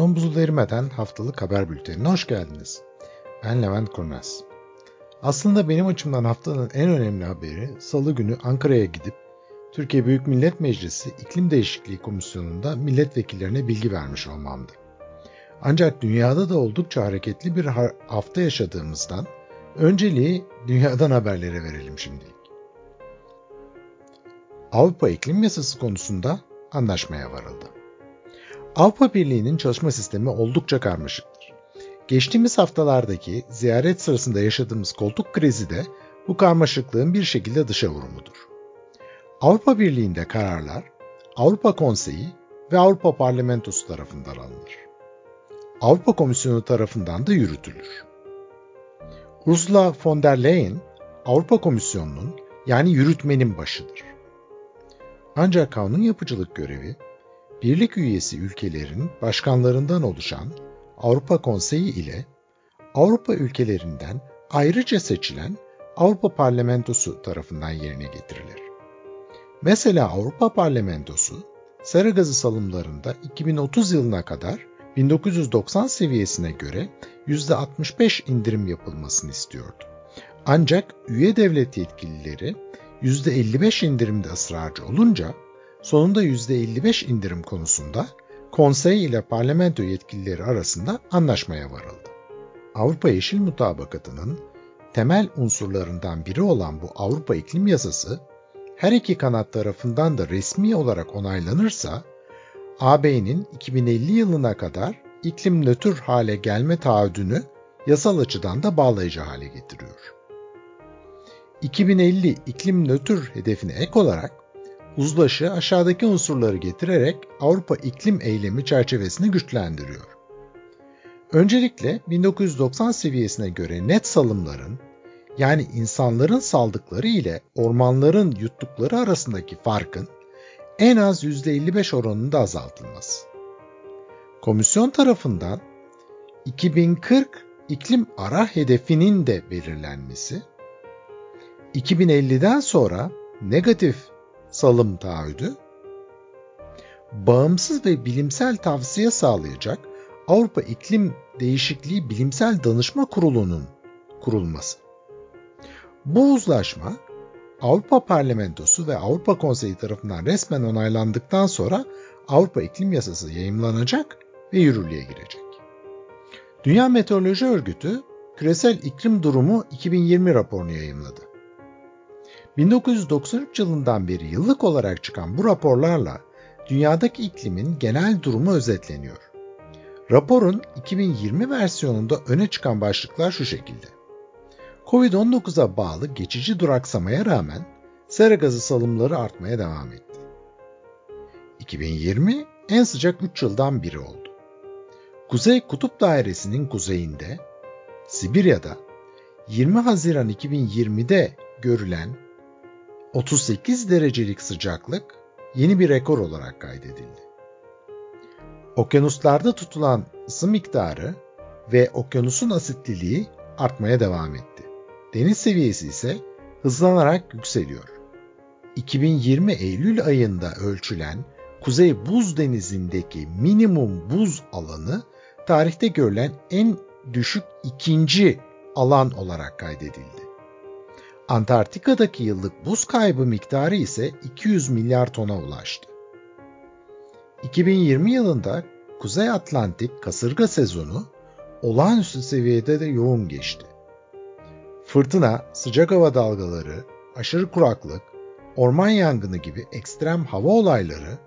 Son buzul erimeden haftalık haber bültenine hoş geldiniz. Ben Levent Kurnaz. Aslında benim açımdan haftanın en önemli haberi salı günü Ankara'ya gidip Türkiye Büyük Millet Meclisi İklim Değişikliği Komisyonu'nda milletvekillerine bilgi vermiş olmamdı. Ancak dünyada da oldukça hareketli bir hafta yaşadığımızdan önceliği dünyadan haberlere verelim şimdilik. Avrupa İklim Yasası konusunda anlaşmaya varıldı. Avrupa Birliği'nin çalışma sistemi oldukça karmaşıktır. Geçtiğimiz haftalardaki ziyaret sırasında yaşadığımız koltuk krizi de bu karmaşıklığın bir şekilde dışa vurumudur. Avrupa Birliği'nde kararlar Avrupa Konseyi ve Avrupa Parlamentosu tarafından alınır. Avrupa Komisyonu tarafından da yürütülür. Ursula von der Leyen Avrupa Komisyonu'nun yani yürütmenin başıdır. Ancak kanun yapıcılık görevi birlik üyesi ülkelerin başkanlarından oluşan Avrupa Konseyi ile Avrupa ülkelerinden ayrıca seçilen Avrupa Parlamentosu tarafından yerine getirilir. Mesela Avrupa Parlamentosu, sera gazı salımlarında 2030 yılına kadar 1990 seviyesine göre %65 indirim yapılmasını istiyordu. Ancak üye devlet yetkilileri %55 indirimde ısrarcı olunca sonunda %55 indirim konusunda konsey ile parlamento yetkilileri arasında anlaşmaya varıldı. Avrupa Yeşil Mutabakatı'nın temel unsurlarından biri olan bu Avrupa İklim Yasası her iki kanat tarafından da resmi olarak onaylanırsa AB'nin 2050 yılına kadar iklim nötr hale gelme taahhüdünü yasal açıdan da bağlayıcı hale getiriyor. 2050 iklim nötr hedefine ek olarak uzlaşı aşağıdaki unsurları getirerek Avrupa iklim eylemi çerçevesini güçlendiriyor. Öncelikle 1990 seviyesine göre net salımların yani insanların saldıkları ile ormanların yuttukları arasındaki farkın en az %55 oranında azaltılması. Komisyon tarafından 2040 iklim ara hedefinin de belirlenmesi, 2050'den sonra negatif salım taahhüdü, bağımsız ve bilimsel tavsiye sağlayacak Avrupa İklim Değişikliği Bilimsel Danışma Kurulu'nun kurulması. Bu uzlaşma Avrupa Parlamentosu ve Avrupa Konseyi tarafından resmen onaylandıktan sonra Avrupa İklim Yasası yayımlanacak ve yürürlüğe girecek. Dünya Meteoroloji Örgütü küresel iklim durumu 2020 raporunu yayımladı. 1993 yılından beri yıllık olarak çıkan bu raporlarla dünyadaki iklimin genel durumu özetleniyor. Raporun 2020 versiyonunda öne çıkan başlıklar şu şekilde. Covid-19'a bağlı geçici duraksamaya rağmen sera gazı salımları artmaya devam etti. 2020 en sıcak 3 yıldan biri oldu. Kuzey Kutup Dairesi'nin kuzeyinde, Sibirya'da 20 Haziran 2020'de görülen 38 derecelik sıcaklık yeni bir rekor olarak kaydedildi. Okyanuslarda tutulan ısı miktarı ve okyanusun asitliliği artmaya devam etti. Deniz seviyesi ise hızlanarak yükseliyor. 2020 Eylül ayında ölçülen Kuzey Buz Denizi'ndeki minimum buz alanı tarihte görülen en düşük ikinci alan olarak kaydedildi. Antarktika'daki yıllık buz kaybı miktarı ise 200 milyar tona ulaştı. 2020 yılında Kuzey Atlantik kasırga sezonu olağanüstü seviyede de yoğun geçti. Fırtına, sıcak hava dalgaları, aşırı kuraklık, orman yangını gibi ekstrem hava olayları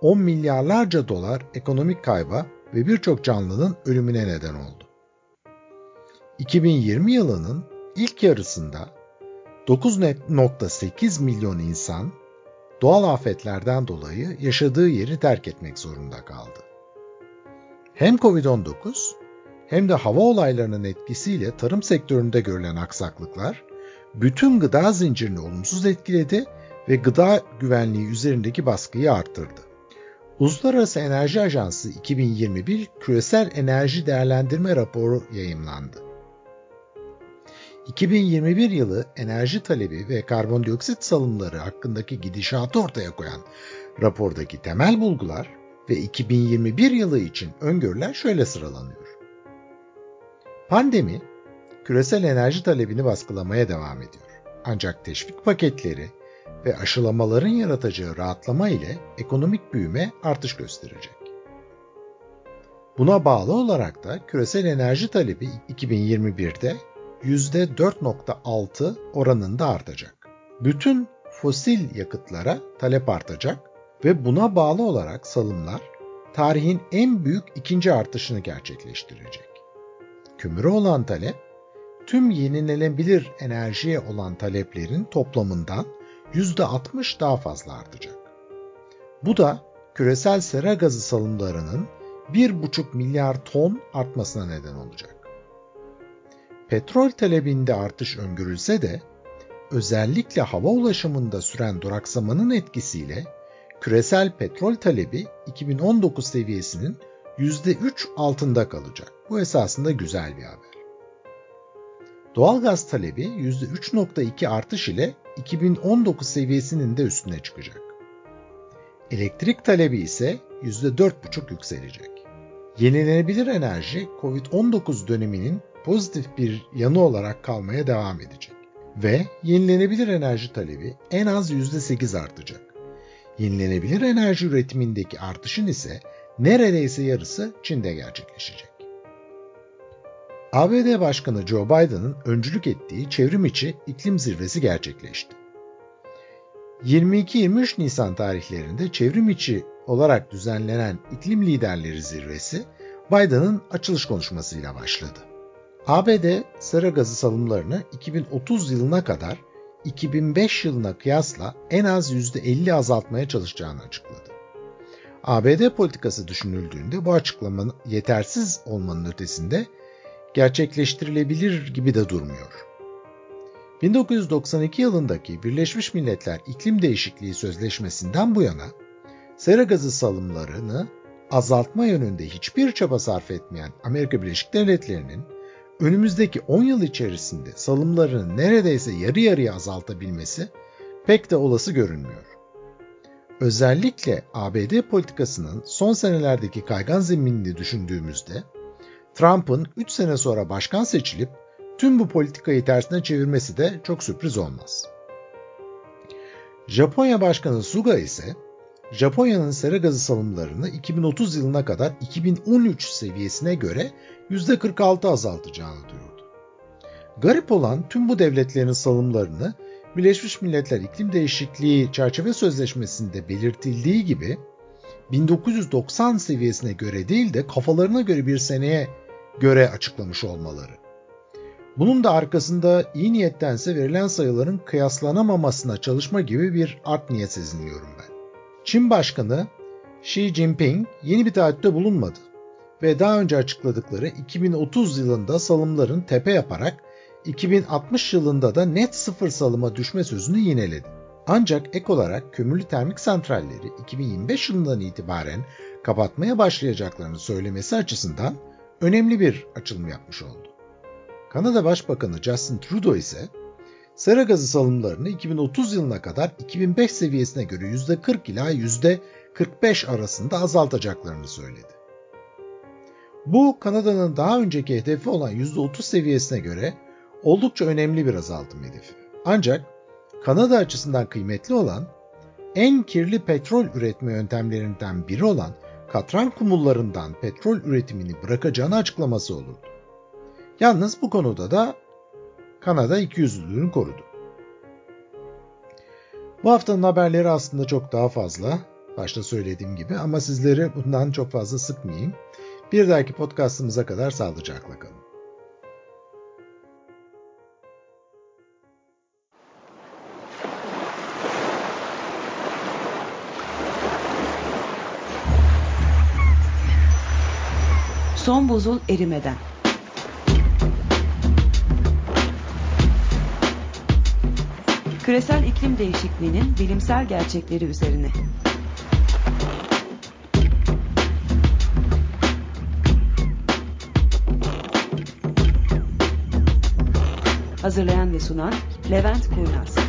10 milyarlarca dolar ekonomik kayba ve birçok canlının ölümüne neden oldu. 2020 yılının ilk yarısında 9.8 milyon insan doğal afetlerden dolayı yaşadığı yeri terk etmek zorunda kaldı. Hem Covid-19 hem de hava olaylarının etkisiyle tarım sektöründe görülen aksaklıklar bütün gıda zincirini olumsuz etkiledi ve gıda güvenliği üzerindeki baskıyı arttırdı. Uluslararası Enerji Ajansı 2021 Küresel Enerji Değerlendirme Raporu yayımlandı. 2021 yılı enerji talebi ve karbondioksit salımları hakkındaki gidişatı ortaya koyan rapordaki temel bulgular ve 2021 yılı için öngörüler şöyle sıralanıyor. Pandemi, küresel enerji talebini baskılamaya devam ediyor. Ancak teşvik paketleri ve aşılamaların yaratacağı rahatlama ile ekonomik büyüme artış gösterecek. Buna bağlı olarak da küresel enerji talebi 2021'de %4.6 oranında artacak. Bütün fosil yakıtlara talep artacak ve buna bağlı olarak salımlar tarihin en büyük ikinci artışını gerçekleştirecek. Kömüre olan talep, tüm yenilenebilir enerjiye olan taleplerin toplamından %60 daha fazla artacak. Bu da küresel sera gazı salımlarının 1,5 milyar ton artmasına neden olacak. Petrol talebinde artış öngörülse de özellikle hava ulaşımında süren duraksamanın etkisiyle küresel petrol talebi 2019 seviyesinin %3 altında kalacak. Bu esasında güzel bir haber. Doğalgaz talebi %3.2 artış ile 2019 seviyesinin de üstüne çıkacak. Elektrik talebi ise %4.5 yükselecek. Yenilenebilir enerji COVID-19 döneminin pozitif bir yanı olarak kalmaya devam edecek ve yenilenebilir enerji talebi en az %8 artacak. Yenilenebilir enerji üretimindeki artışın ise neredeyse yarısı Çin'de gerçekleşecek. ABD Başkanı Joe Biden'ın öncülük ettiği çevrim içi iklim zirvesi gerçekleşti. 22-23 Nisan tarihlerinde çevrim içi olarak düzenlenen iklim liderleri zirvesi Biden'ın açılış konuşmasıyla başladı. ABD sera gazı salımlarını 2030 yılına kadar 2005 yılına kıyasla en az %50 azaltmaya çalışacağını açıkladı. ABD politikası düşünüldüğünde bu açıklamanın yetersiz olmanın ötesinde gerçekleştirilebilir gibi de durmuyor. 1992 yılındaki Birleşmiş Milletler İklim Değişikliği Sözleşmesi'nden bu yana sera gazı salımlarını azaltma yönünde hiçbir çaba sarf etmeyen Amerika Birleşik Devletleri'nin önümüzdeki 10 yıl içerisinde salımlarını neredeyse yarı yarıya azaltabilmesi pek de olası görünmüyor. Özellikle ABD politikasının son senelerdeki kaygan zeminini düşündüğümüzde Trump'ın 3 sene sonra başkan seçilip tüm bu politikayı tersine çevirmesi de çok sürpriz olmaz. Japonya Başkanı Suga ise Japonya'nın sera gazı salımlarını 2030 yılına kadar 2013 seviyesine göre %46 azaltacağını duyurdu. Garip olan tüm bu devletlerin salımlarını Birleşmiş Milletler İklim Değişikliği Çerçeve Sözleşmesi'nde belirtildiği gibi 1990 seviyesine göre değil de kafalarına göre bir seneye göre açıklamış olmaları. Bunun da arkasında iyi niyettense verilen sayıların kıyaslanamamasına çalışma gibi bir art niyet sezinliyorum ben. Çin Başkanı Xi Jinping yeni bir taahhütte bulunmadı ve daha önce açıkladıkları 2030 yılında salımların tepe yaparak 2060 yılında da net sıfır salıma düşme sözünü yineledi. Ancak ek olarak kömürlü termik santralleri 2025 yılından itibaren kapatmaya başlayacaklarını söylemesi açısından önemli bir açılım yapmış oldu. Kanada Başbakanı Justin Trudeau ise sera gazı salımlarını 2030 yılına kadar 2005 seviyesine göre %40 ila %45 arasında azaltacaklarını söyledi. Bu Kanada'nın daha önceki hedefi olan %30 seviyesine göre oldukça önemli bir azaltım hedefi. Ancak Kanada açısından kıymetli olan en kirli petrol üretme yöntemlerinden biri olan katran kumullarından petrol üretimini bırakacağını açıklaması olurdu. Yalnız bu konuda da Kanada ikiyüzlülüğünü korudu. Bu haftanın haberleri aslında çok daha fazla. Başta söylediğim gibi ama sizleri bundan çok fazla sıkmayayım. Bir dahaki podcastımıza kadar sağlıcakla kalın. Son buzul erimeden Küresel iklim değişikliğinin bilimsel gerçekleri üzerine. Hazırlayan ve sunan Levent Kurnaz.